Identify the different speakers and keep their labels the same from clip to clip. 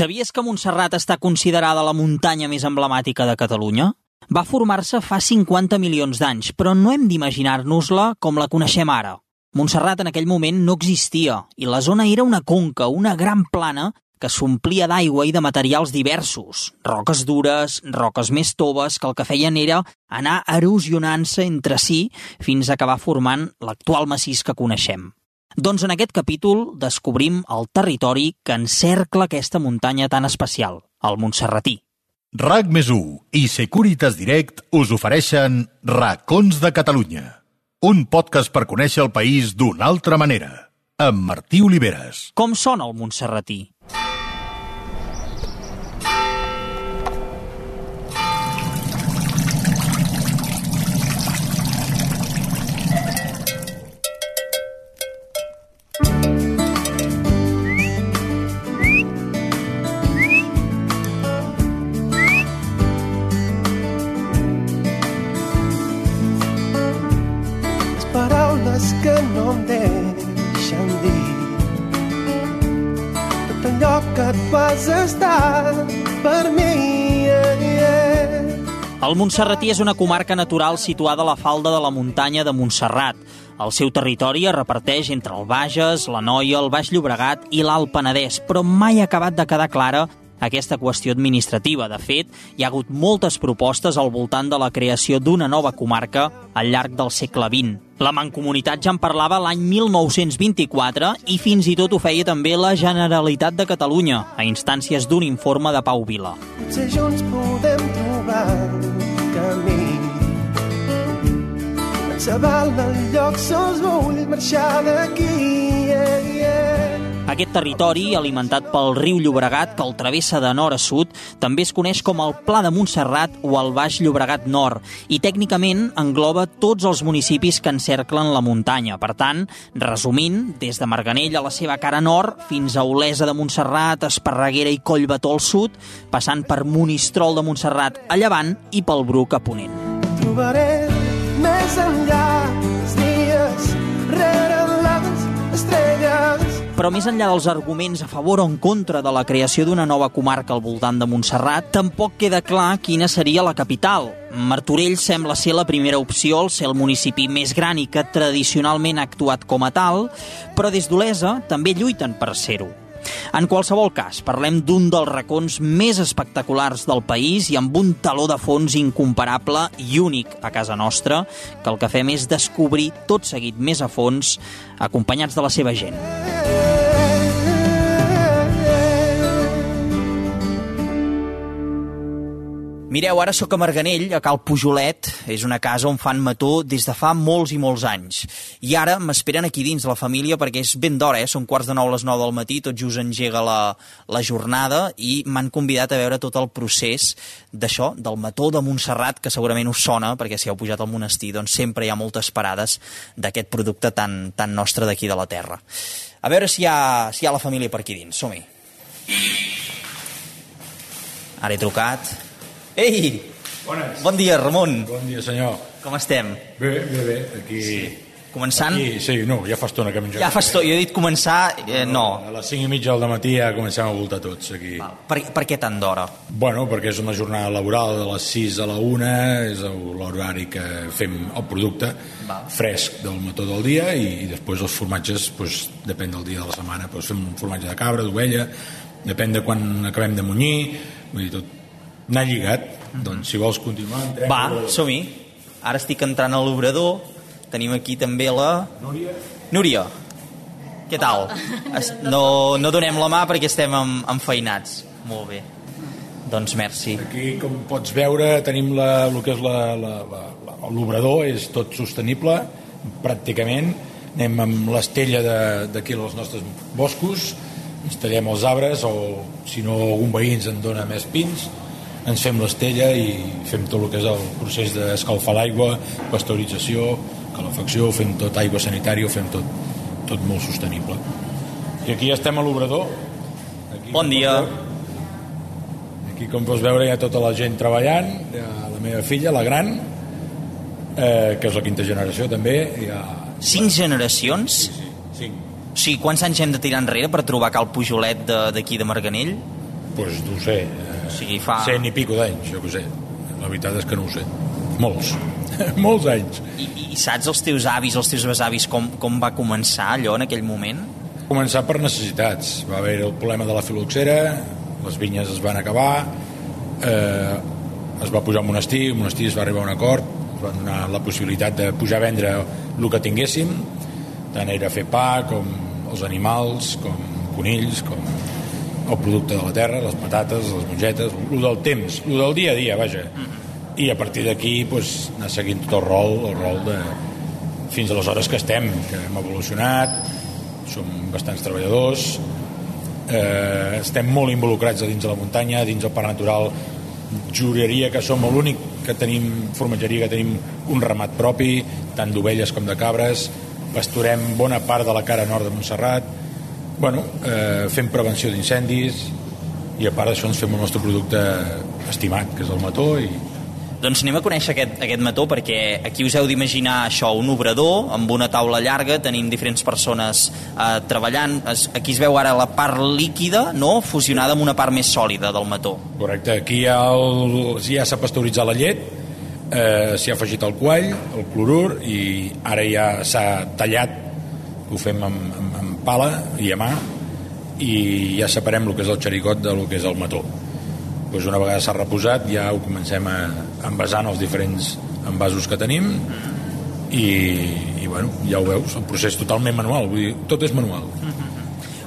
Speaker 1: Sabies que Montserrat està considerada la muntanya més emblemàtica de Catalunya? Va formar-se fa 50 milions d'anys, però no hem d'imaginar-nos-la com la coneixem ara. Montserrat en aquell moment no existia i la zona era una conca, una gran plana que s'omplia d'aigua i de materials diversos, roques dures, roques més toves, que el que feien era anar erosionant-se entre si fins a acabar formant l'actual massís que coneixem. Doncs en aquest capítol descobrim el territori que encercla aquesta muntanya tan especial, el Montserratí.
Speaker 2: RAC més i Securitas Direct us ofereixen Racons de Catalunya, un podcast per conèixer el país d'una altra manera, amb Martí Oliveres.
Speaker 1: Com sona el Montserratí? El Montserratí és una comarca natural situada a la falda de la muntanya de Montserrat. El seu territori es reparteix entre el Bages, la Noia, el Baix Llobregat i l'Alt Penedès, però mai ha acabat de quedar clara aquesta qüestió administrativa. De fet, hi ha hagut moltes propostes al voltant de la creació d'una nova comarca al llarg del segle XX. La Mancomunitat ja en parlava l'any 1924 i fins i tot ho feia també la Generalitat de Catalunya, a instàncies d'un informe de Pau Vila. Potser junts podem trobar Xaval del lloc sols vull marxar d'aquí. Yeah, yeah. Aquest territori, alimentat pel riu Llobregat, que el travessa de nord a sud, també es coneix com el Pla de Montserrat o el Baix Llobregat Nord, i tècnicament engloba tots els municipis que encerclen la muntanya. Per tant, resumint, des de Marganell a la seva cara nord, fins a Olesa de Montserrat, Esparreguera i Collbató al sud, passant per Monistrol de Montserrat a llevant i pel Bruc a ponent. Trobaré més enllà els dies rere les estrelles però més enllà dels arguments a favor o en contra de la creació d'una nova comarca al voltant de Montserrat, tampoc queda clar quina seria la capital. Martorell sembla ser la primera opció al ser el municipi més gran i que tradicionalment ha actuat com a tal, però des d'Olesa també lluiten per ser-ho. En qualsevol cas, parlem d'un dels racons més espectaculars del país i amb un taló de fons incomparable i únic a casa nostra, que el que fem és descobrir tot seguit més a fons, acompanyats de la seva gent. Mireu, ara sóc a Marganell, a Cal Pujolet. És una casa on fan mató des de fa molts i molts anys. I ara m'esperen aquí dins la família perquè és ben d'hora, eh? són quarts de nou a les nou del matí, tot just engega la, la jornada i m'han convidat a veure tot el procés d'això, del mató de Montserrat, que segurament us sona, perquè si heu pujat al monestir, doncs sempre hi ha moltes parades d'aquest producte tan, tan nostre d'aquí de la terra. A veure si hi ha, si hi ha la família per aquí dins. Som-hi. Ara he trucat Ei!
Speaker 3: Bones.
Speaker 1: Bon dia, Ramon.
Speaker 3: Bon dia, senyor.
Speaker 1: Com estem?
Speaker 3: Bé, bé, bé. Aquí... Sí.
Speaker 1: Començant?
Speaker 3: Aquí, sí, no, ja fa estona que menjo.
Speaker 1: Ja fa estona, jo he dit començar, eh, no.
Speaker 3: A les 5 i mitja del matí ja comencem a voltar tots aquí.
Speaker 1: Va, per, per què tant d'hora?
Speaker 3: Bueno, perquè és una jornada laboral de les 6 a la 1, és l'horari que fem el producte Va. fresc del mató del dia i, i després els formatges, doncs, depèn del dia de la setmana, doncs fem un formatge de cabra, d'ovella, depèn de quan acabem de munyir, vull dir, tot, anar lligat. Mm -hmm. Doncs si vols continuar...
Speaker 1: Entrem Va, som-hi. Ara estic entrant a l'obrador. Tenim aquí també la...
Speaker 3: Núria.
Speaker 1: Núria. Què tal? No, no donem la mà perquè estem enfeinats. Molt bé. Doncs merci.
Speaker 3: Aquí, com pots veure, tenim la, el que és l'obrador, és tot sostenible, pràcticament. Anem amb l'estella d'aquí dels nostres boscos, ens tallem els arbres o, si no, algun veí ens en dona més pins, ens fem l'estella i fem tot el que és el procés d'escalfar l'aigua, pasteurització, calefacció, fem tot aigua sanitària, ho fem tot, tot molt sostenible. I aquí ja estem a l'obrador.
Speaker 1: Bon dia.
Speaker 3: Aquí, com pots veure, hi ha tota la gent treballant, hi ha la meva filla, la gran, eh, que és la quinta generació també. Hi ha...
Speaker 1: Cinc generacions?
Speaker 3: Sí, sí, cinc.
Speaker 1: O sigui, quants anys hem de tirar enrere per trobar Cal Pujolet d'aquí de, de Marganell?
Speaker 3: pues, no ho sé,
Speaker 1: o sigui, fa...
Speaker 3: cent i pico d'anys, jo què sé. La veritat és que no ho sé. Molts. Molts anys.
Speaker 1: I, I saps els teus avis, els teus besavis, com, com va començar allò en aquell moment?
Speaker 3: Començar per necessitats. Va haver el problema de la filoxera, les vinyes es van acabar, eh, es va pujar al monestir, el monestir es va arribar a un acord, es va donar la possibilitat de pujar a vendre el que tinguéssim, tant era fer pa com els animals, com conills, com el producte de la terra, les patates, les mongetes, el del temps, el del dia a dia, vaja. I a partir d'aquí pues, anar seguint tot el rol, el rol de, fins a les hores que estem, que hem evolucionat, som bastants treballadors, eh, estem molt involucrats a dins de la muntanya, dins del parc natural, juraria que som l'únic que tenim, formatgeria que tenim un ramat propi, tant d'ovelles com de cabres, pasturem bona part de la cara nord de Montserrat, bueno, eh, fem prevenció d'incendis i a part d'això ens fem el nostre producte estimat, que és el mató i,
Speaker 1: doncs anem a conèixer aquest, aquest mató perquè aquí us heu d'imaginar això, un obrador amb una taula llarga, tenim diferents persones eh, treballant, es, aquí es veu ara la part líquida no? fusionada amb una part més sòlida del mató.
Speaker 3: Correcte, aquí ja, el, ja s'ha pasteuritzat la llet, eh, s'hi ha afegit el quall, el clorur i ara ja s'ha tallat, ho fem amb, amb pala i a mà i ja separem el que és el xericot del que és el mató doncs una vegada s'ha reposat ja ho comencem a envasar en els diferents envasos que tenim i, i bueno, ja ho veus, el procés totalment manual, vull dir, tot és manual.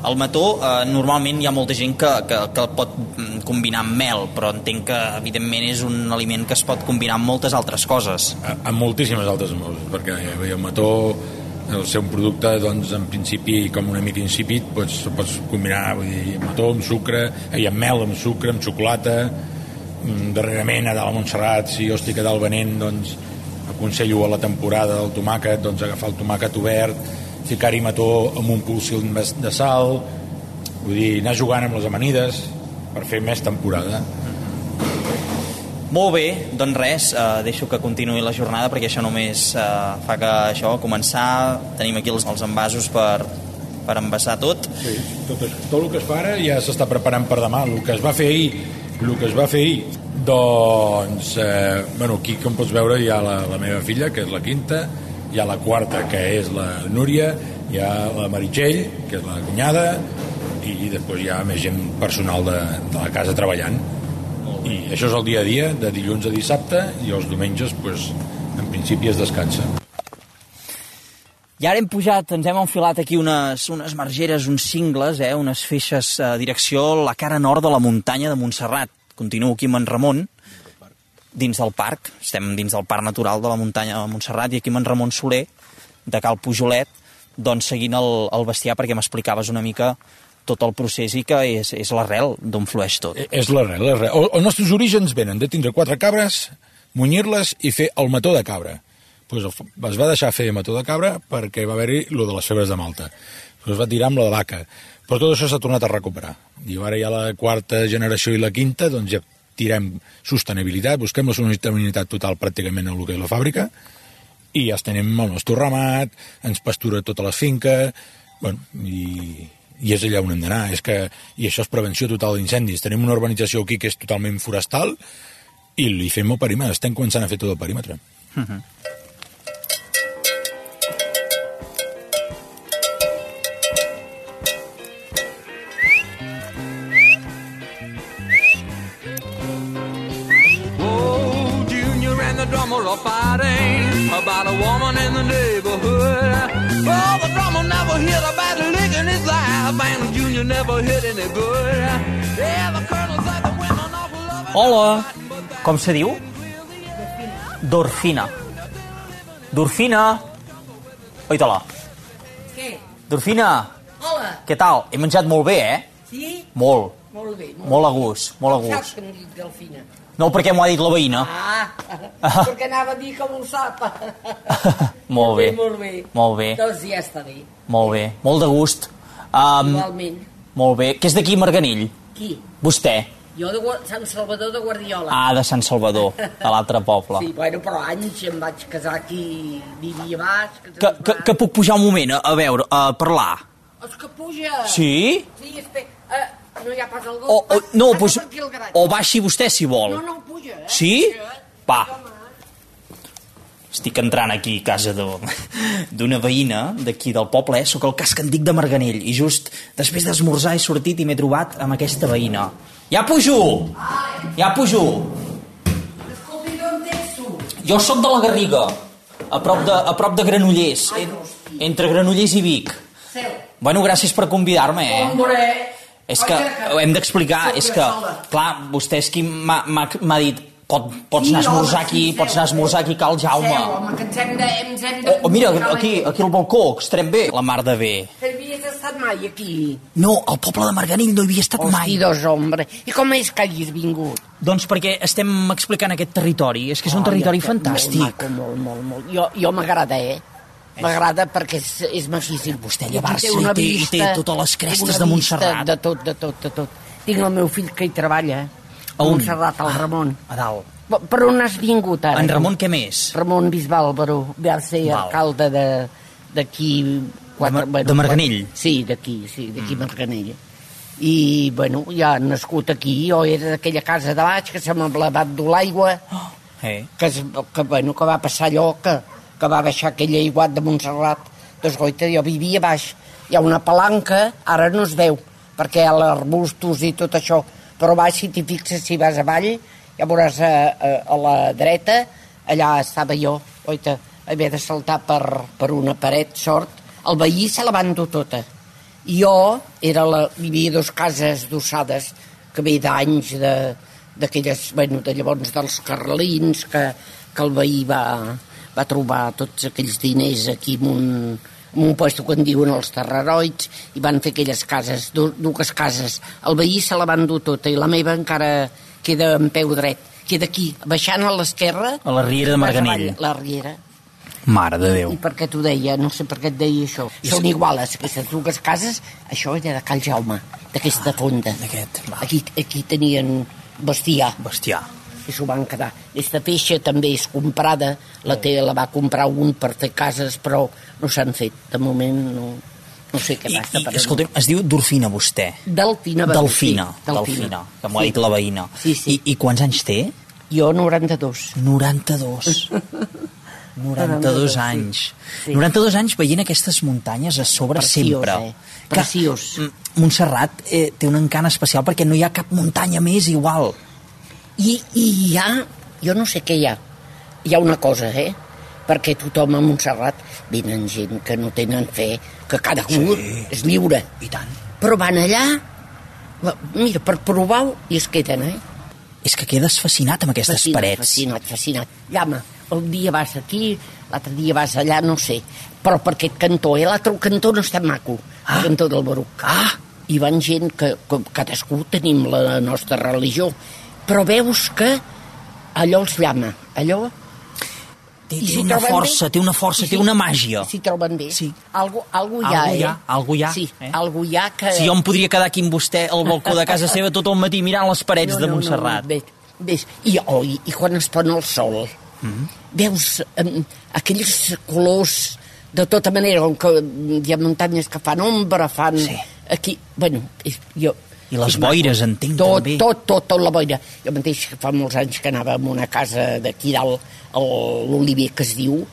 Speaker 1: El mató, eh, normalment hi ha molta gent que, que, que el pot mm, combinar amb mel, però entenc que evidentment és un aliment que es pot combinar amb moltes altres coses.
Speaker 3: A, amb moltíssimes altres coses, perquè el mató el ser un producte doncs, en principi com una mica insípid pots, pots combinar vull dir, mató amb sucre i amb mel, amb sucre, amb xocolata. Mm, darrerament a dalt a Montserrat si jo estic a dalt venent doncs, aconsello a la temporada del tomàquet doncs, agafar el tomàquet obert ficar-hi mató amb un pulsil de sal vull dir, anar jugant amb les amanides per fer més temporada
Speaker 1: molt bé, doncs res, eh, deixo que continuï la jornada perquè això només eh, fa que això, començar, tenim aquí els, els envasos per, per envasar tot.
Speaker 3: Sí, tot, tot el que es fa ara ja s'està preparant per demà. El que es va fer ahir, el que es va fer ahir, doncs, eh, bueno, aquí com pots veure hi ha la, la meva filla, que és la quinta, hi ha la quarta, que és la Núria, hi ha la Meritxell, que és la cunyada, i després hi ha més gent personal de, de la casa treballant i això és el dia a dia de dilluns a dissabte i els diumenges pues, en principi es descansa
Speaker 1: i ara hem pujat, ens hem enfilat aquí unes, unes margeres, uns cingles, eh, unes feixes a direcció a la cara nord de la muntanya de Montserrat. Continuo aquí amb en Ramon, dins del parc, estem dins del parc natural de la muntanya de Montserrat, i aquí amb en Ramon Soler, de Cal Pujolet, doncs seguint el, el bestiar perquè m'explicaves una mica tot el procés i que és, és l'arrel d'on flueix tot.
Speaker 3: Eh, és l'arrel, l'arrel. Els nostres orígens venen de tindre quatre cabres, munyir-les i fer el mató de cabra. Pues es va deixar fer mató de cabra perquè va haver-hi lo de les febres de Malta. Pues es va tirar amb la de vaca. Però tot això s'ha tornat a recuperar. I ara ja la quarta generació i la quinta, doncs ja tirem sostenibilitat, busquem la sostenibilitat total pràcticament en el que és la fàbrica, i ja tenim el nostre ramat, ens pastura tota la finca, bueno, i, i és allà on hem d'anar. És que, I això és prevenció total d'incendis. Tenim una urbanització aquí que és totalment forestal i li fem el perímetre. Estem començant a fer tot el perímetre. Uh. -huh.
Speaker 1: Oh, Junior and the drummer are fighting about a woman in the neighborhood. Hola, com se diu? Dorfina. Dorfina. Oi-te-la.
Speaker 4: Què?
Speaker 1: Dorfina.
Speaker 4: Hola.
Speaker 1: Què tal? He menjat molt bé, eh?
Speaker 4: Sí?
Speaker 1: Molt.
Speaker 4: Molt bé.
Speaker 1: Molt, molt a gust, molt a gust.
Speaker 4: Saps que m'he dit Delfina?
Speaker 1: No, perquè m'ho ha dit la veïna.
Speaker 4: Ah, perquè anava a dir com ho sap.
Speaker 1: molt bé.
Speaker 4: Molt bé.
Speaker 1: Molt bé.
Speaker 4: Doncs ja està bé.
Speaker 1: Molt bé. Molt de gust. Um,
Speaker 4: Igualment.
Speaker 1: Molt bé. Què és d'aquí, Marganell?
Speaker 4: Qui?
Speaker 1: Vostè.
Speaker 4: Jo de Gua- Sant Salvador de Guardiola.
Speaker 1: Ah, de Sant Salvador, de l'altre poble.
Speaker 4: Sí, bueno, però anys em vaig casar aquí, vivia baix...
Speaker 1: Que, que, que puc pujar un moment a, a veure, a parlar?
Speaker 4: És que puja.
Speaker 1: Sí?
Speaker 4: Sí, espera. Uh, No hi ha pas gos.
Speaker 1: O, o, no,
Speaker 4: Passa
Speaker 1: pues, o baixi vostè si vol.
Speaker 4: No, no, puja, eh?
Speaker 1: Sí?
Speaker 4: Puja.
Speaker 1: Va. Estic entrant aquí a casa d'una veïna d'aquí del poble, eh? Soc el casc antic de Marganell i just després d'esmorzar he sortit i m'he trobat amb aquesta veïna. Ja pujo! Ja pujo! Jo sóc de la Garriga, a prop de, a prop de Granollers, en, entre Granollers i Vic.
Speaker 4: Seu.
Speaker 1: Bueno, gràcies per convidar-me, eh?
Speaker 4: Hombre.
Speaker 1: És que ho hem d'explicar, és que, clar, vostè és qui m'ha dit pot, pots anar a esmorzar aquí, pots anar a esmorzar aquí, cal Jaume.
Speaker 4: Seu, home, que ens hem de... Ens hem de
Speaker 1: O, o mira, aquí, aquí al balcó, que estarem bé, la mar de bé.
Speaker 4: Que havies estat mai aquí?
Speaker 1: No, al poble de Marganell no hi havia estat
Speaker 4: Hosti,
Speaker 1: mai.
Speaker 4: dos, hombre. I com és que hagis vingut?
Speaker 1: Doncs perquè estem explicant aquest territori, és que és un territori
Speaker 4: Molt
Speaker 1: fantàstic.
Speaker 4: maco, molt, molt, molt. Jo, jo m'agrada, eh? M'agrada perquè és, és maquíssim.
Speaker 1: Vostè llevar-se i té- i té totes les crestes de Montserrat.
Speaker 4: De tot, de tot, de tot. Tinc el meu fill que hi treballa,
Speaker 1: A
Speaker 4: a
Speaker 1: on?
Speaker 4: Montserrat, el
Speaker 1: Ah,
Speaker 4: Ramon.
Speaker 1: A dalt.
Speaker 4: Per- on has vingut ara?
Speaker 1: En Ramon, què més?
Speaker 4: Ramon Bisbal Baró, va ser
Speaker 1: Val.
Speaker 4: alcalde de- d'aquí...
Speaker 1: De Mar- de Marganell?
Speaker 4: Sí, d'aquí, sí, d'aquí mm. Marganell. I, bueno, ja ha nascut aquí, jo era d'aquella casa de baix que se m'ha blavat dur l'aigua,
Speaker 1: Eh.
Speaker 4: que, es, que, bueno, que va passar allò, que, que va baixar aquell aiguat de Montserrat. Doncs, goita, jo vivia baix. Hi ha una palanca, ara no es veu, perquè hi ha arbustos i tot això, però baix, si t'hi fixes, si vas avall, ja veuràs a, a, a la dreta, allà estava jo, oita, havia de saltar per, per una paret, sort, el veí se la va endur tota. Jo era la, hi havia dues cases d'ossades que ve d'anys de d'aquelles, bueno, de llavors dels carlins que, que el veí va, va trobar tots aquells diners aquí en un, en un puesto que en diuen els terraroids i van fer aquelles cases, du, dues cases el veí se la van dur tota i la meva encara queda en peu dret queda aquí, baixant a l'esquerra
Speaker 1: A la riera de Marganell.
Speaker 4: la riera
Speaker 1: Mare de Déu.
Speaker 4: i per què t'ho deia? No sé per què et deia això. Són iguales, aquestes dues cases. Això era de Cal Jaume, d'aquesta fonda.
Speaker 1: D'aquest.
Speaker 4: Aquí, aquí tenien bestiar
Speaker 1: Bestiar.
Speaker 4: I s'ho van quedar. Aquesta feixa també és comprada, la té, la va comprar un per fer cases, però no s'han fet. De moment no, no sé què
Speaker 1: I,
Speaker 4: passa.
Speaker 1: i escolta'm, es diu Dorfina vostè.
Speaker 4: Delfina. dir,
Speaker 1: Delfina,
Speaker 4: sí,
Speaker 1: Delfina, que m'ho ha
Speaker 4: Sí.
Speaker 1: dit la veïna.
Speaker 4: Sí, sí.
Speaker 1: I, I quants anys té?
Speaker 4: Jo 92.
Speaker 1: 92. 92
Speaker 4: sí.
Speaker 1: anys.
Speaker 4: Sí.
Speaker 1: 92 anys veient aquestes muntanyes a sobre
Speaker 4: Preciós,
Speaker 1: sempre.
Speaker 4: eh? Preciós.
Speaker 1: Que, Montserrat eh, té un encant especial perquè no hi ha cap muntanya més igual.
Speaker 4: I, I hi ha, jo no sé què hi ha, hi ha una cosa, eh? Perquè tothom a Montserrat venen gent que no tenen fe, que cada
Speaker 1: Sí.
Speaker 4: és lliure.
Speaker 1: I tant.
Speaker 4: Però van allà, mira, per provar-ho i es queden, eh?
Speaker 1: És que quedes fascinat amb aquestes
Speaker 4: fascinat,
Speaker 1: parets.
Speaker 4: Fascinat, fascinat. Llama, un dia vas aquí, l'altre dia vas allà, no sé. Però per aquest cantó, eh? L'altre cantó no està maco,
Speaker 1: Ah.
Speaker 4: el cantó del Baruc.
Speaker 1: Ah!
Speaker 4: Hi van gent que, que cadascú tenim la nostra religió, però veus que allò els llama, allò...
Speaker 1: Té, té una força,
Speaker 4: bé?
Speaker 1: té una força,
Speaker 4: I
Speaker 1: té
Speaker 4: si-
Speaker 1: una màgia.
Speaker 4: i S'hi troben bé.
Speaker 1: Sí.
Speaker 4: Algo, algo hi ha,
Speaker 1: Algo hi
Speaker 4: eh?
Speaker 1: ha, algo hi ha,
Speaker 4: Sí,
Speaker 1: eh?
Speaker 4: algo hi ha que...
Speaker 1: Si jo em podria quedar aquí amb vostè al balcó de casa seva tot el matí mirant les parets de Montserrat.
Speaker 4: No, no, ves, ves. I, oh, i, I quan es pon el sol,
Speaker 1: Mhm.
Speaker 4: -hmm. veus um, aquells colors de tota manera, com que mm, hi ha muntanyes que fan ombra, fan...
Speaker 1: Sí.
Speaker 4: Aquí, bueno, és, jo...
Speaker 1: I les boires, entenc,
Speaker 4: tot,
Speaker 1: també.
Speaker 4: Tot, tot, tot la boira. Jo mateix fa molts anys que anava a una casa d'aquí dalt, l'Oliver, que es diu,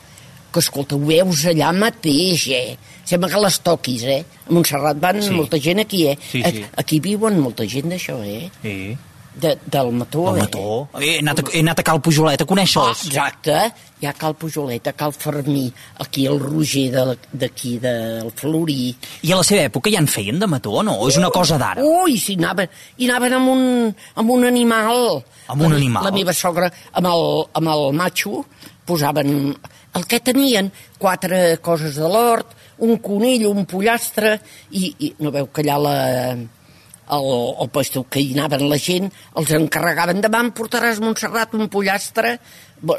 Speaker 4: que, escolta, ho veus allà mateix, eh? Sembla que les toquis, eh? A Montserrat van
Speaker 1: Sí.
Speaker 4: molta gent aquí, eh?
Speaker 1: Sí, sí.
Speaker 4: Aquí viuen molta gent d'això, eh?
Speaker 1: Sí.
Speaker 4: De, del Mató,
Speaker 1: El
Speaker 4: eh?
Speaker 1: Mató. He anat, a, he anat a Cal Pujolet a
Speaker 4: Ah,
Speaker 1: conèixer-los.
Speaker 4: exacte, hi ha Cal Pujolet, a Cal Fermí, aquí el Roger de- d'aquí, del Florí.
Speaker 1: I a la seva època ja en feien de Mató o no? O és una cosa d'ara?
Speaker 4: Ui, si anaven, i anaven amb un, amb un animal.
Speaker 1: Amb un
Speaker 4: La-
Speaker 1: animal?
Speaker 4: La meva sogra, amb el, amb el macho, posaven el que tenien, quatre coses de l'hort, un conill, un pollastre, i, i no veu que allà la, el, el puesto que hi anaven la gent, els encarregaven demà em portaràs Montserrat un pollastre,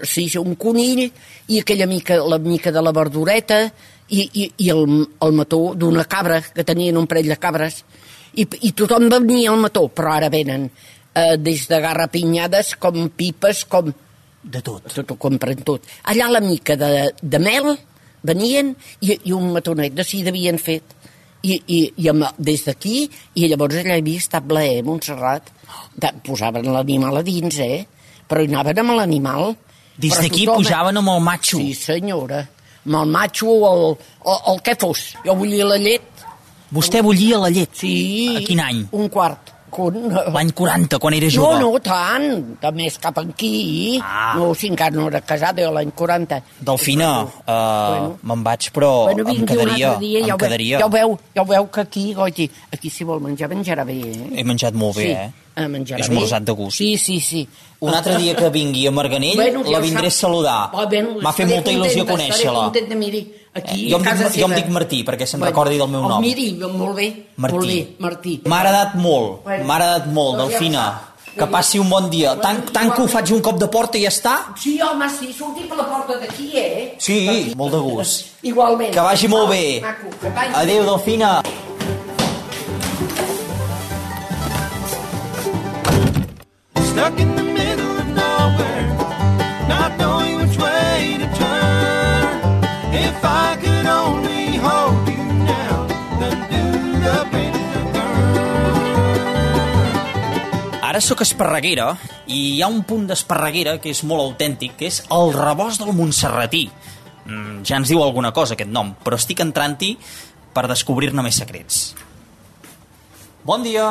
Speaker 4: sí, un conill, i aquella mica, la mica de la verdureta, i, i, i el, el mató d'una cabra, que tenien un parell de cabres, i, i tothom venia al mató, però ara venen eh, des de garrapinyades com pipes, com...
Speaker 1: De tot.
Speaker 4: Tot ho compren tot. Allà la mica de, de mel venien i, i un matonet de si devien fet. I, i, i amb, des d'aquí, i llavors allà hi havia estat Blaer, Montserrat, de, posaven l'animal a dins, eh? Però hi anaven amb l'animal.
Speaker 1: Des d'aquí
Speaker 4: tothom, eh?
Speaker 1: pujaven amb el matxo.
Speaker 4: Sí, senyora. Amb el matxo o el, o, el que fos. Jo volia la llet.
Speaker 1: Vostè bullia la llet?
Speaker 4: Sí.
Speaker 1: A quin any?
Speaker 4: Un quart.
Speaker 1: L'any 40, quan era
Speaker 4: No,
Speaker 1: jove.
Speaker 4: no, tant. De més cap aquí.
Speaker 1: Ah.
Speaker 4: No, si encara no era casada, jo l'any 40.
Speaker 1: Delfina, uh,
Speaker 4: Bueno.
Speaker 1: me'n vaig, però
Speaker 4: Bueno,
Speaker 1: em quedaria.
Speaker 4: dia, ja
Speaker 1: em
Speaker 4: ho, veu,
Speaker 1: quedaria.
Speaker 4: ja, ho veu, ja ho veu que aquí, goiti, aquí si vol menjar, menjarà bé, eh?
Speaker 1: He menjat molt bé,
Speaker 4: sí,
Speaker 1: eh?
Speaker 4: Eh, menjarà
Speaker 1: És esmorzat de gust.
Speaker 4: Sí, sí, sí.
Speaker 1: Un altre dia que vingui a Marganell,
Speaker 4: Bueno,
Speaker 1: la
Speaker 4: ja
Speaker 1: vindré a saludar.
Speaker 4: Ah, bueno,
Speaker 1: M'ha fet molta il·lusió conèixer-la.
Speaker 4: Aquí
Speaker 1: Eh, jo em
Speaker 4: a
Speaker 1: dic- jo em dic Martí, perquè se'n recordi del meu
Speaker 4: oh,
Speaker 1: nom.
Speaker 4: Miri, molt bé,
Speaker 1: Martí.
Speaker 4: molt bé, Martí.
Speaker 1: M'ha agradat molt,
Speaker 4: Bueno,
Speaker 1: m'ha agradat molt,
Speaker 4: doncs ja
Speaker 1: Delfina.
Speaker 4: sap.
Speaker 1: Que passi un bon dia. Tant, tant que ho faig un cop de porta i ja està?
Speaker 4: Sí, home, sí, sortim per la porta d'aquí, eh?
Speaker 1: Sí, molt de gust.
Speaker 4: Igualment.
Speaker 1: Que vagi molt bé. Adéu, Delfina.
Speaker 5: Stuck in the middle of nowhere, not knowing which way to turn. If I could only hold you now, then do the pain.
Speaker 1: Ara sóc esparreguera i hi ha un punt d'esparreguera que és molt autèntic, que és el rebost del Montserratí. Mm, ja ens diu alguna cosa aquest nom, però estic entrant-hi per descobrir-ne més secrets. Bon dia!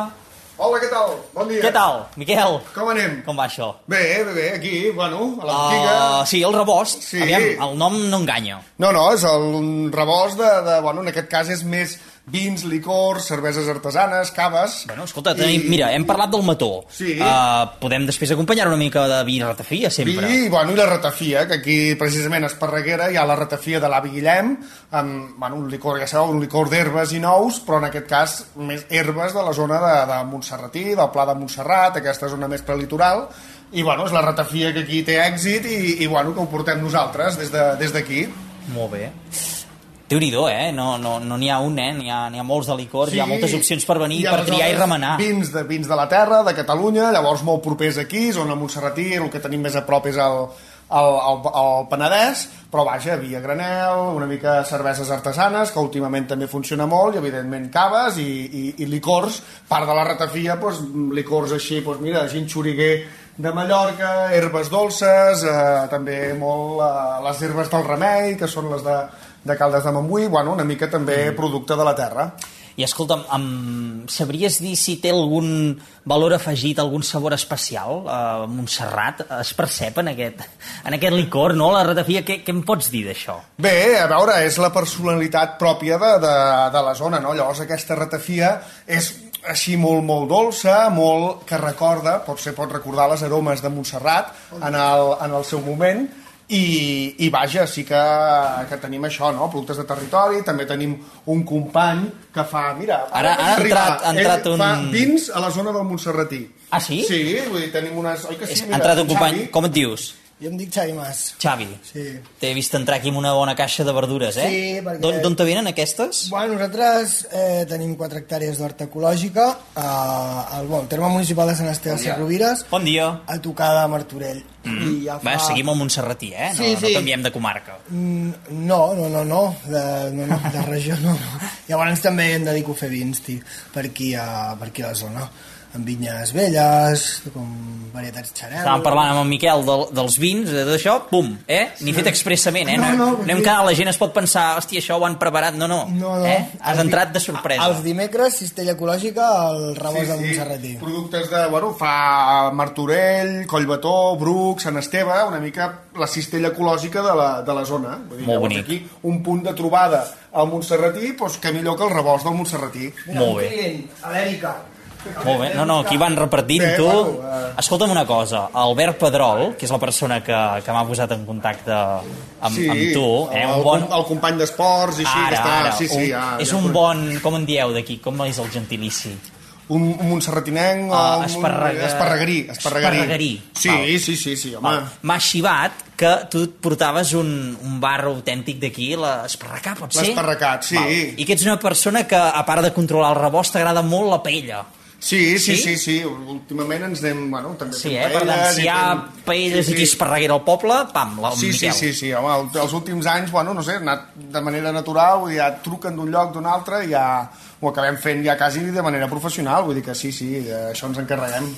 Speaker 6: Hola, què tal? Bon dia.
Speaker 1: Què tal, Miquel?
Speaker 6: Com anem?
Speaker 1: Com va això?
Speaker 6: Bé, bé, bé, aquí, bueno, a la botiga...
Speaker 1: Uh, sí, el rebost.
Speaker 6: Sí.
Speaker 1: Aviam, el nom no enganya.
Speaker 6: No, no, és el rebost de, de... Bueno, en aquest cas és més vins, licors, cerveses artesanes, caves...
Speaker 1: Bueno, escolta, tenim, mira, hem parlat del mató.
Speaker 6: Sí.
Speaker 1: Uh, podem després acompanyar una mica de vi ratafia, sempre.
Speaker 6: Vi, bueno, i la ratafia, que aquí precisament a Esparreguera hi ha la ratafia de l'avi Guillem, amb bueno, un licor, ja sabeu, un licor d'herbes i nous, però en aquest cas més herbes de la zona de, de Montserratí, del Pla de Montserrat, aquesta zona més prelitoral, i bueno, és la ratafia que aquí té èxit i, i bueno, que ho portem nosaltres des de- des d'aquí. De,
Speaker 1: Molt bé. Déu nhi eh? No n'hi no, no ha un, eh? N'hi ha, ha molts de licor, hi ha moltes opcions per venir, per triar i remenar.
Speaker 6: Vins de, vins de la terra, de Catalunya, llavors molt propers aquí, zona Montserratí, el que tenim més a prop és el, el, el, el Penedès, però vaja, vi a granel, una mica cerveses artesanes, que últimament també funciona molt, i evidentment caves i, i, i licors, part de la ratafia, doncs, licors així, doncs mira, xuriguer de Mallorca, herbes dolces, eh, també molt eh, les herbes del remei, que són les de, de Caldes de Montbui, bueno, una mica també producte de la terra.
Speaker 1: I escolta'm, em, sabries dir si té algun valor afegit, algun sabor especial a Montserrat? Es percep en aquest, en aquest licor, no? La ratafia, què, què em pots dir d'això?
Speaker 6: Bé, a veure, és la personalitat pròpia de, de, de la zona, no? Llavors aquesta ratafia és així molt, molt dolça, molt que recorda, potser pot recordar les aromes de Montserrat en el, en el seu moment, i, i vaja, sí que, que tenim això, no? Productes de territori, també tenim un company que fa, mira...
Speaker 1: Ara- ara ha entrat- ha entrat un-
Speaker 6: fa vins a la zona del Montserratí.
Speaker 1: Ah, sí?
Speaker 6: Sí, vull dir, tenim unes... Oi que sí? Mira,
Speaker 1: ha entrat un
Speaker 6: Xavi.
Speaker 1: company, com et dius?
Speaker 7: Jo em dic Xavi Mas.
Speaker 1: Xavi.
Speaker 7: Sí.
Speaker 1: T'he vist entrar aquí amb una bona caixa de verdures, eh?
Speaker 7: Sí, perquè-
Speaker 1: D'on d'on te venen aquestes?
Speaker 7: Bueno, nosaltres eh, tenim 4 hectàrees d'horta ecològica eh, al bon, terme municipal de Sant Esteve de Rovires,
Speaker 1: Bon dia.
Speaker 7: a tocar de Martorell. Mm. I ja fa...
Speaker 1: Va, seguim el Montserratí, eh? No,
Speaker 7: Sí,
Speaker 1: no
Speaker 7: sí.
Speaker 1: canviem de comarca.
Speaker 7: Mm, No, no, no, no, de, no, no, de regió no, no. Llavors també em dedico a fer vins, tio, per aquí a, per aquí a la zona amb vinyes velles, com varietats xarel·lo.
Speaker 1: Estàvem parlant amb en Miquel del, dels vins, de tot això, pum, eh? Ni fet expressament, eh?
Speaker 7: No, no,
Speaker 1: no,
Speaker 7: perquè-
Speaker 1: hem quedat, la gent es pot pensar, hòstia, això ho han preparat. No, no,
Speaker 7: No, no.
Speaker 1: eh? Has
Speaker 7: di-
Speaker 1: entrat de sorpresa.
Speaker 7: Els dimecres, cistella ecològica, al rebost de Montserratí.
Speaker 6: Productes de, bueno, fa Martorell, Collbató, Bruc, Sant Esteve, una mica la cistella ecològica de la, de la zona. Vull dir,
Speaker 1: Molt
Speaker 6: llavors
Speaker 1: bonic.
Speaker 6: Aquí, un punt de trobada al Montserratí, doncs que millor que el rebost del Montserratí.
Speaker 7: Mira,
Speaker 1: Molt
Speaker 7: un
Speaker 1: bé.
Speaker 7: client, a l'Èrica.
Speaker 1: Molt bé, no, no, aquí van repartint,
Speaker 6: Bé,
Speaker 1: tu.
Speaker 6: bueno, eh.
Speaker 1: Escolta'm una cosa, Albert Pedrol, que és la persona que, que m'ha posat en contacte amb, amb tu, eh?
Speaker 6: el,
Speaker 1: Un bon...
Speaker 6: el company d'esports i així, que està... sí, sí,
Speaker 1: un,
Speaker 6: ja,
Speaker 1: és
Speaker 6: ja
Speaker 1: un bon, com en dieu d'aquí, com és el gentilici?
Speaker 6: Un, un montserratinenc o
Speaker 1: Ah,
Speaker 6: un,
Speaker 1: esparrega-
Speaker 6: esparregarí, esparregarí.
Speaker 1: Esparregarí,
Speaker 6: Sí,
Speaker 1: val.
Speaker 6: sí, sí, sí, home.
Speaker 1: M'ha xivat que tu portaves un, un bar autèntic d'aquí, l'Esparracà, pot ser?
Speaker 6: L'Esparracat, sí.
Speaker 1: Val. I que ets una persona que, a part de controlar el rebost, t'agrada molt la paella.
Speaker 6: Sí, sí,
Speaker 1: Sí?
Speaker 6: sí, sí, últimament ens anem, bueno, també
Speaker 1: Sí, eh? Per tant, si hi ha
Speaker 6: fent-
Speaker 1: paelles i aquí Esparreguera al poble, pam, la,
Speaker 6: Sí, sí,
Speaker 1: Miquel.
Speaker 6: sí, sí, home, el- els últims anys, bueno, no sé, ha anat de manera natural, vull dir, ja truquen d'un lloc, d'un altre, i ja ho acabem fent ja quasi de manera professional, vull dir que sí, sí, això ens encarreguem.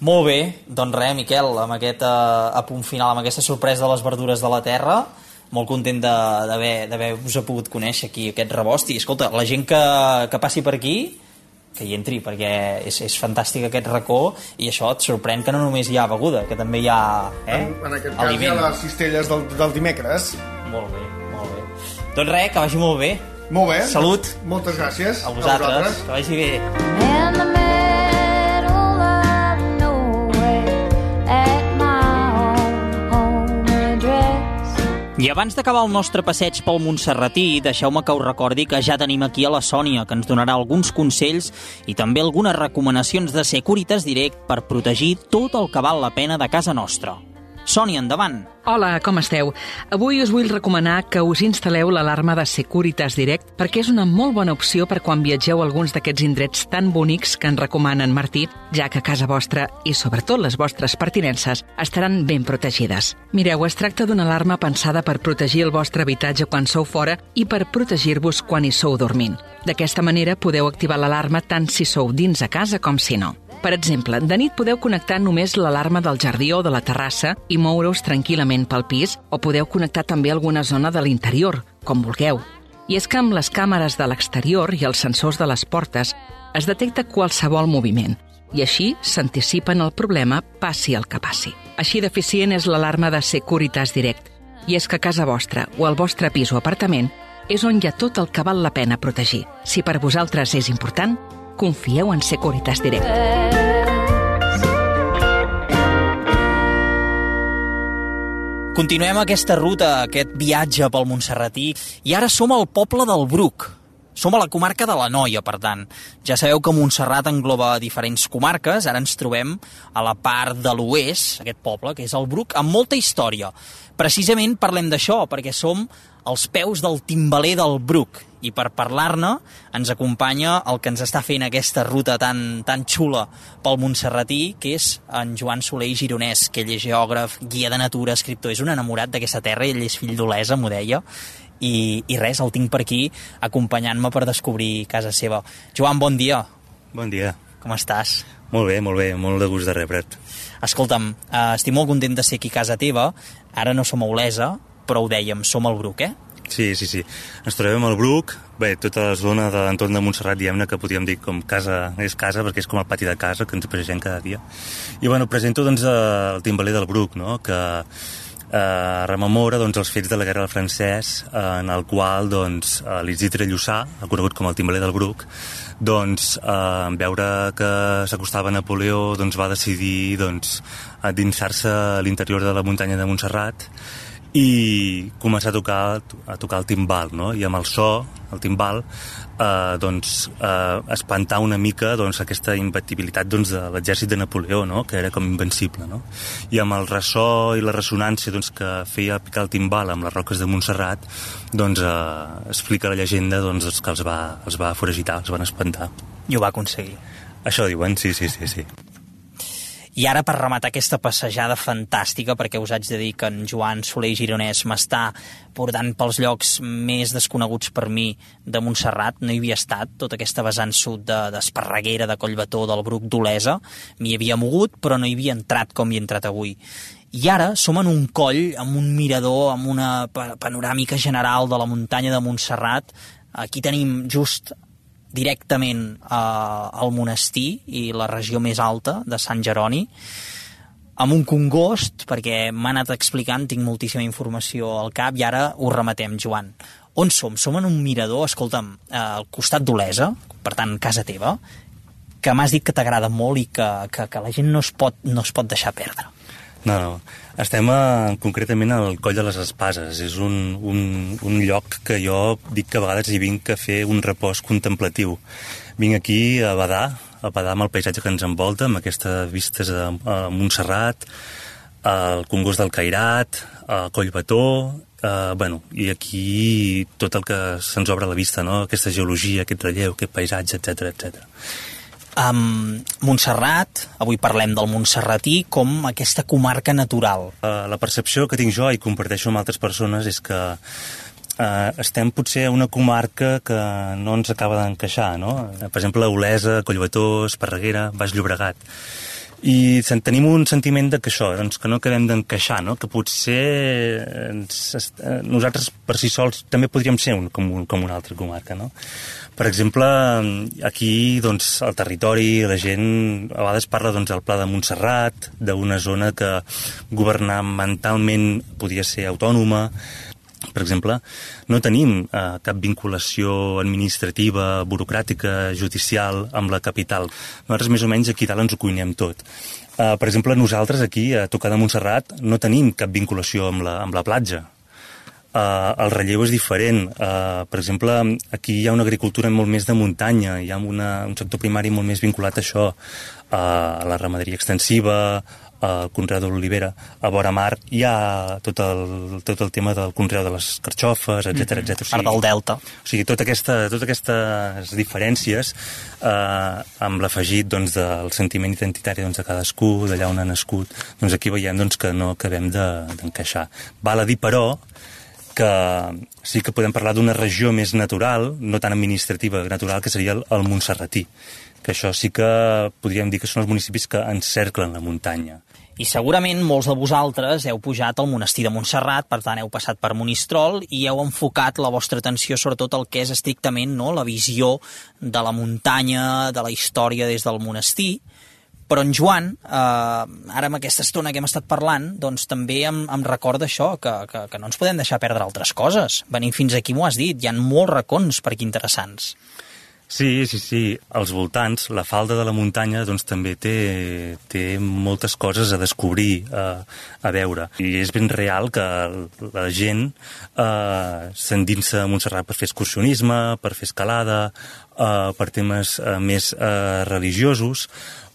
Speaker 1: Molt bé, doncs res, Miquel, amb aquest eh, a punt final, amb aquesta sorpresa de les verdures de la terra, molt content d'haver-vos pogut conèixer aquí aquest rebost i escolta, la gent que, que passi per aquí que hi entri, perquè és, és fantàstic aquest racó i això et sorprèn que no només hi ha beguda, que també hi ha eh,
Speaker 6: En, en aquest cas
Speaker 1: aliment.
Speaker 6: hi ha les cistelles del, del dimecres.
Speaker 1: Molt bé, molt bé. Doncs res, que vagi molt bé.
Speaker 6: Molt bé.
Speaker 1: Salut.
Speaker 6: Moltes gràcies.
Speaker 1: A vosaltres, que vagi bé. I abans d'acabar el nostre passeig pel Montserratí, deixeu-me que us recordi que ja tenim aquí a la Sònia, que ens donarà alguns consells i també algunes recomanacions de Securitas Direct per protegir tot el que val la pena de casa nostra. Sònia, endavant!
Speaker 8: Hola, com esteu? Avui us vull recomanar que us instal·leu l'alarma de Securitas Direct perquè és una molt bona opció per quan viatgeu a alguns d'aquests indrets tan bonics que en recomana en Martí, ja que casa vostra i sobretot les vostres pertinences estaran ben protegides. Mireu, es tracta d'una alarma pensada per protegir el vostre habitatge quan sou fora i per protegir-vos quan hi sou dormint. D'aquesta manera podeu activar l'alarma tant si sou dins a casa com si no. Per exemple, de nit podeu connectar només l'alarma del jardí o de la terrassa i moure-us tranquil·lament pel pis o podeu connectar també alguna zona de l'interior, com vulgueu. I és que amb les càmeres de l'exterior i els sensors de les portes es detecta qualsevol moviment i així s'anticipen el problema passi el que passi. Així d'eficient és l'alarma de Securitas Direct. I és que a casa vostra o al vostre pis o apartament és on hi ha tot el que val la pena protegir. Si per vosaltres és important, confieu en Securitas Direct.
Speaker 1: Continuem aquesta ruta, aquest viatge pel Montserratí, i ara som al poble del Bruc. Som a la comarca de la Noia, per tant. Ja sabeu que Montserrat engloba diferents comarques, ara ens trobem a la part de l'oest, aquest poble, que és el Bruc, amb molta història. Precisament parlem d'això, perquè som als peus del timbaler del Bruc, i per parlar-ne ens acompanya el que ens està fent aquesta ruta tan, tan xula pel Montserratí, que és en Joan Soler i Gironès, que ell és geògraf, guia de natura, escriptor, és un enamorat d'aquesta terra, ell és fill d'Olesa, m'ho deia, i, i res, el tinc per aquí acompanyant-me per descobrir casa seva. Joan, bon dia,
Speaker 9: Bon dia.
Speaker 1: com estàs?
Speaker 9: Molt bé, molt bé, molt de gust de rebre't.
Speaker 1: Escolta'm, eh, estic molt content de ser aquí a casa teva, ara no som a Olesa, però ho dèiem, som al Bruc, eh?
Speaker 9: Sí, sí, sí. Ens trobem al Bruc, bé, tota la zona de l'entorn de Montserrat, diguem-ne, que podríem dir com casa, és casa, perquè és com el pati de casa, que ens present cada dia. I, bueno, presento, doncs, el timbaler del Bruc, no?, que eh, rememora doncs, els fets de la Guerra del Francès, eh, en el qual doncs, eh, l'Isidre Lluçà, conegut com el timbaler del Bruc, doncs, eh, veure que s'acostava Napoleó, doncs, va decidir doncs, endinsar-se a l'interior de la muntanya de Montserrat i començar a tocar, a tocar el timbal, no? I amb el so, el timbal, eh, doncs, eh, espantar una mica doncs, aquesta imbatibilitat doncs, de l'exèrcit de Napoleó, no? que era com invencible. No? I amb el ressò i la ressonància doncs, que feia picar el timbal amb les roques de Montserrat, doncs, eh, explica la llegenda doncs, que els va, els va foragitar, els van espantar.
Speaker 1: I ho va aconseguir.
Speaker 9: Això diuen, sí, sí, sí. sí.
Speaker 1: I ara, per rematar aquesta passejada fantàstica, perquè us haig de dir que en Joan Soler Gironès m'està portant pels llocs més desconeguts per mi de Montserrat, no hi havia estat, tota aquesta vessant sud de- d'Esparreguera, de, de Collbató, del Bruc d'Olesa, m'hi havia mogut, però no hi havia entrat com hi he entrat avui. I ara som en un coll, amb un mirador, amb una pa- panoràmica general de la muntanya de Montserrat. Aquí tenim just directament eh, al monestir i la regió més alta de Sant Jeroni amb un congost, perquè m'ha anat explicant, tinc moltíssima informació al cap i ara ho rematem, Joan. On som? Som en un mirador, escolta'm, eh, al costat d'Olesa, per tant, casa teva, que m'has dit que t'agrada molt i que, que, que la gent no es, pot, no es pot deixar perdre.
Speaker 9: No, no. Estem a, concretament al Coll de les Espases. És un, un, un lloc que jo dic que a vegades hi vinc a fer un repòs contemplatiu. Vinc aquí a badar, a badar amb el paisatge que ens envolta, amb aquestes vistes a, a Montserrat, al Congost del Cairat, a Collbató, eh, bueno, i aquí tot el que se'ns obre a la vista, no? aquesta geologia, aquest relleu, aquest paisatge, etc etc.
Speaker 1: Um, Montserrat, avui parlem del Montserratí com aquesta comarca natural.
Speaker 9: Uh, la percepció que tinc jo i comparteixo amb altres persones és que uh, estem potser a una comarca que no ens acaba d'encaixar, no? Per exemple, Olesa, Collbató, Esparreguera, Baix Llobregat. I tenim un sentiment de que això, doncs, que no acabem d'encaixar, no? que potser ens, eh, nosaltres per si sols també podríem ser un, com, un, com una altra comarca. No? Per exemple, aquí doncs, el territori, la gent a vegades parla doncs, del Pla de Montserrat, d'una zona que governamentalment podia ser autònoma, per exemple, no tenim eh, cap vinculació administrativa, burocràtica, judicial amb la capital. Nosaltres més o menys aquí dalt ens ho cuinem tot. Eh, per exemple, nosaltres aquí, a Tocar de Montserrat, no tenim cap vinculació amb la, amb la platja. Uh, el relleu és diferent. Uh, per exemple, aquí hi ha una agricultura molt més de muntanya, hi ha una, un sector primari molt més vinculat a això, uh, a la ramaderia extensiva, al conreu de l'olivera. A vora mar hi ha tot el, tot el tema del conreu de les carxofes, etc etc. O
Speaker 1: Part del delta.
Speaker 9: o sigui, tota aquesta, totes aquestes diferències eh, amb l'afegit doncs, del sentiment identitari doncs, de cadascú, d'allà on ha nascut, doncs aquí veiem doncs, que no acabem de- d'encaixar. De, Val a dir, però, que sí que podem parlar d'una regió més natural, no tan administrativa, natural, que seria el, el Montserratí que això sí que podríem dir que són els municipis que encerclen la muntanya.
Speaker 1: I segurament molts de vosaltres heu pujat al monestir de Montserrat, per tant heu passat per Monistrol i heu enfocat la vostra atenció sobretot al que és estrictament no, la visió de la muntanya, de la història des del monestir, però en Joan, eh, ara amb aquesta estona que hem estat parlant, doncs també em, em recorda això, que, que, que no ens podem deixar perdre altres coses. Venint fins aquí m'ho has dit, hi ha molts racons per aquí interessants.
Speaker 9: Sí, sí, sí. Als voltants, la falda de la muntanya doncs, també té, té moltes coses a descobrir, a, a veure. I és ben real que la gent eh, s'endinsa a Montserrat per fer excursionisme, per fer escalada, eh, per temes eh, més eh, religiosos,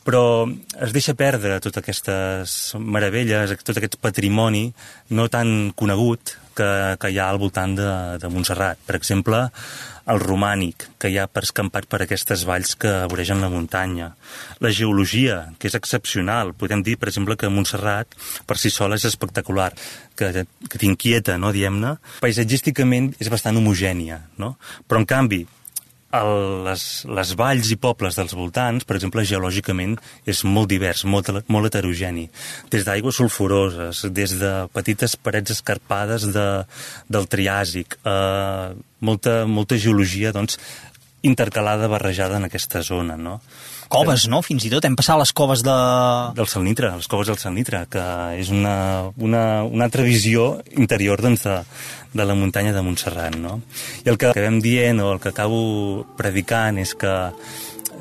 Speaker 9: però es deixa perdre totes aquestes meravelles, tot aquest patrimoni no tan conegut que, que hi ha al voltant de, de Montserrat. Per exemple, el romànic, que hi ha per escampat per aquestes valls que voregen la muntanya. La geologia, que és excepcional. Podem dir, per exemple, que Montserrat per si sola és espectacular, que, que t'inquieta, no, diem-ne. Paisatgísticament és bastant homogènia, no? Però, en canvi, el, les, les valls i pobles dels voltants, per exemple, geològicament és molt divers, molt, molt heterogeni. Des d'aigües sulfuroses, des de petites parets escarpades de, del Triàsic, eh, molta, molta geologia doncs, intercalada, barrejada en aquesta zona, no?
Speaker 1: Coves, no? Fins i tot hem passat les coves de...
Speaker 9: Del Salnitre, les coves del Salnitre, que és una, una, una altra visió interior doncs, de, de la muntanya de Montserrat, no? I el que acabem dient, o el que acabo predicant, és que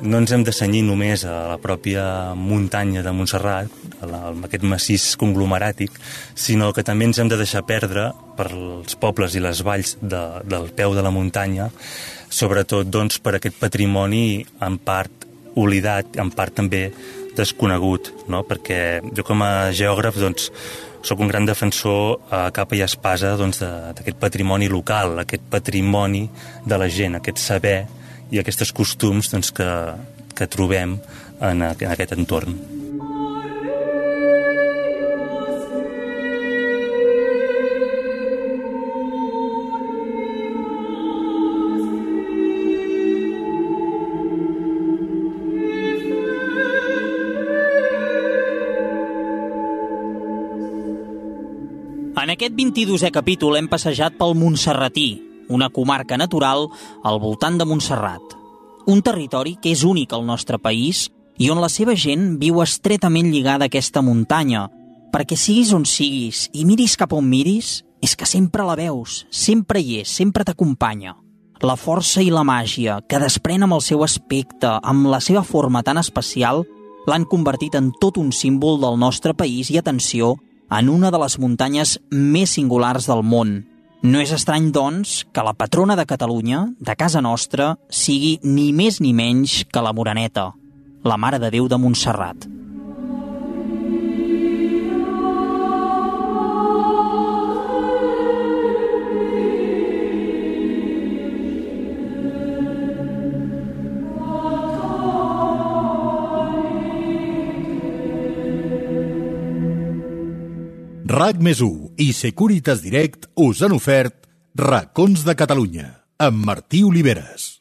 Speaker 9: no ens hem de senyir només a la pròpia muntanya de Montserrat, a la, a aquest massís conglomeràtic, sinó que també ens hem de deixar perdre per els pobles i les valls de, del peu de la muntanya, sobretot doncs, per aquest patrimoni en part oblidat, en part també desconegut, no? perquè jo com a geògraf doncs, sóc un gran defensor a capa i espasa doncs, d'aquest patrimoni local, aquest patrimoni de la gent, aquest saber i aquests costums doncs, que, que trobem en, en aquest entorn.
Speaker 1: Aquest 22è capítol hem passejat pel Montserratí, una comarca natural al voltant de Montserrat. Un territori que és únic al nostre país i on la seva gent viu estretament lligada a aquesta muntanya, perquè siguis on siguis i miris cap on miris, és que sempre la veus, sempre hi és, sempre t'acompanya. La força i la màgia que desprèn amb el seu aspecte, amb la seva forma tan especial, l'han convertit en tot un símbol del nostre país i, atenció, en una de les muntanyes més singulars del món. No és estrany, doncs, que la patrona de Catalunya, de casa nostra, sigui ni més ni menys que la Moreneta, la Mare de Déu de Montserrat.
Speaker 2: RAC més i Securitas Direct us han ofert Racons de Catalunya amb Martí Oliveres.